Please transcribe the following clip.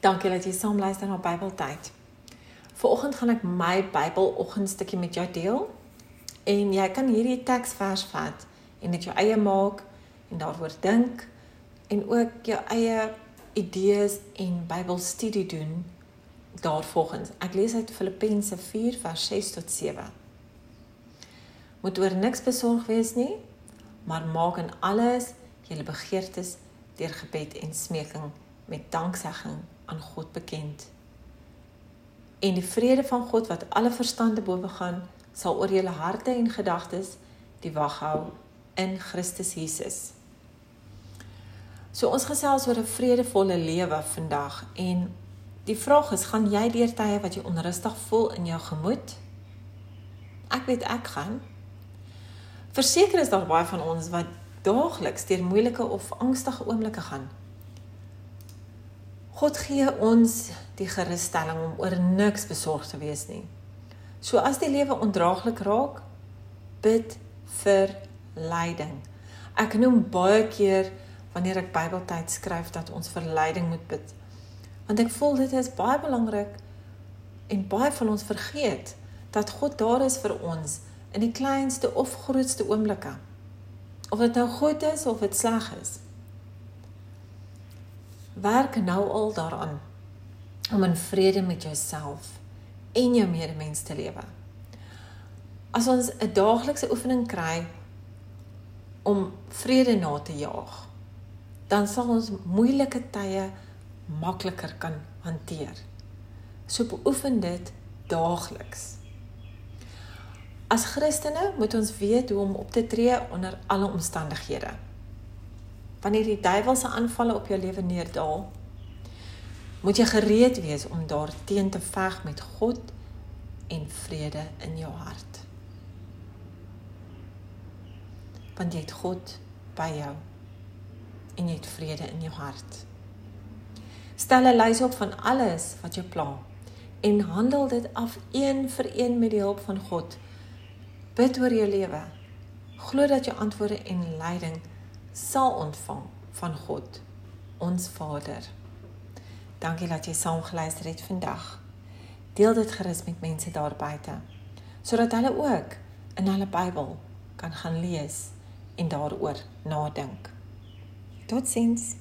Dankie dat jy saam luister na Bybeltyd. Vanoggend gaan ek my Bybeloggendstukkie met jou deel en jy kan hierdie teksvers vat en dit jou eie maak en daaroor dink en ook jou eie idees en Bybelstudie doen daarvolgens. Ek lees uit Filippense 4 vers 6 tot 7. Moet oor niks besorg wees nie, maar maak in alles julle begeertes deur gebed en smeking met danksegging aan God bekend. En die vrede van God wat alle verstande bo gaan, sal oor julle harte en gedagtes die wag hou in Christus Jesus. So ons gesels oor 'n vredevolle lewe vandag en die vraag is gaan jy deur tye wat jy onrustig voel in jou gemoed? Ek weet ek gaan. Verseker is daar baie van ons wat daagliks deur moeilike of angstige oomblikke gaan. God gee ons die gerusstelling om oor niks besorg te wees nie. So as die lewe ondraaglik raak, bid vir leiding. Ek noem baie keer wanneer ek Bybeltyd skryf dat ons vir leiding moet bid. Want ek voel dit is baie belangrik en baie van ons vergeet dat God daar is vir ons in die kleinste of grootste oomblikke. Of dit nou goed is of dit sleg is werk nou al daaraan om in vrede met jouself en jou medemens te lewe. As ons 'n daaglikse oefening kry om vrede na te jaag, dan sal ons moeilike tye makliker kan hanteer. So beoefen dit daagliks. As Christene moet ons weet hoe om op te tree onder alle omstandighede wanneer die duiwelse aanvalle op jou lewe neerdal, moet jy gereed wees om daarteen te veg met God en vrede in jou hart. Want jy het God by jou en jy het vrede in jou hart. Stel 'n lys op van alles wat jou pla en handel dit af een vir een met die hulp van God. Bid oor jou lewe. Glo dat jou antwoorde en leiding sal ontvang van God, ons Vader. Dankie dat jy saam geluister het vandag. Deel dit gerus met mense daar buite sodat hulle ook in hulle Bybel kan gaan lees en daaroor nadink. Totsiens.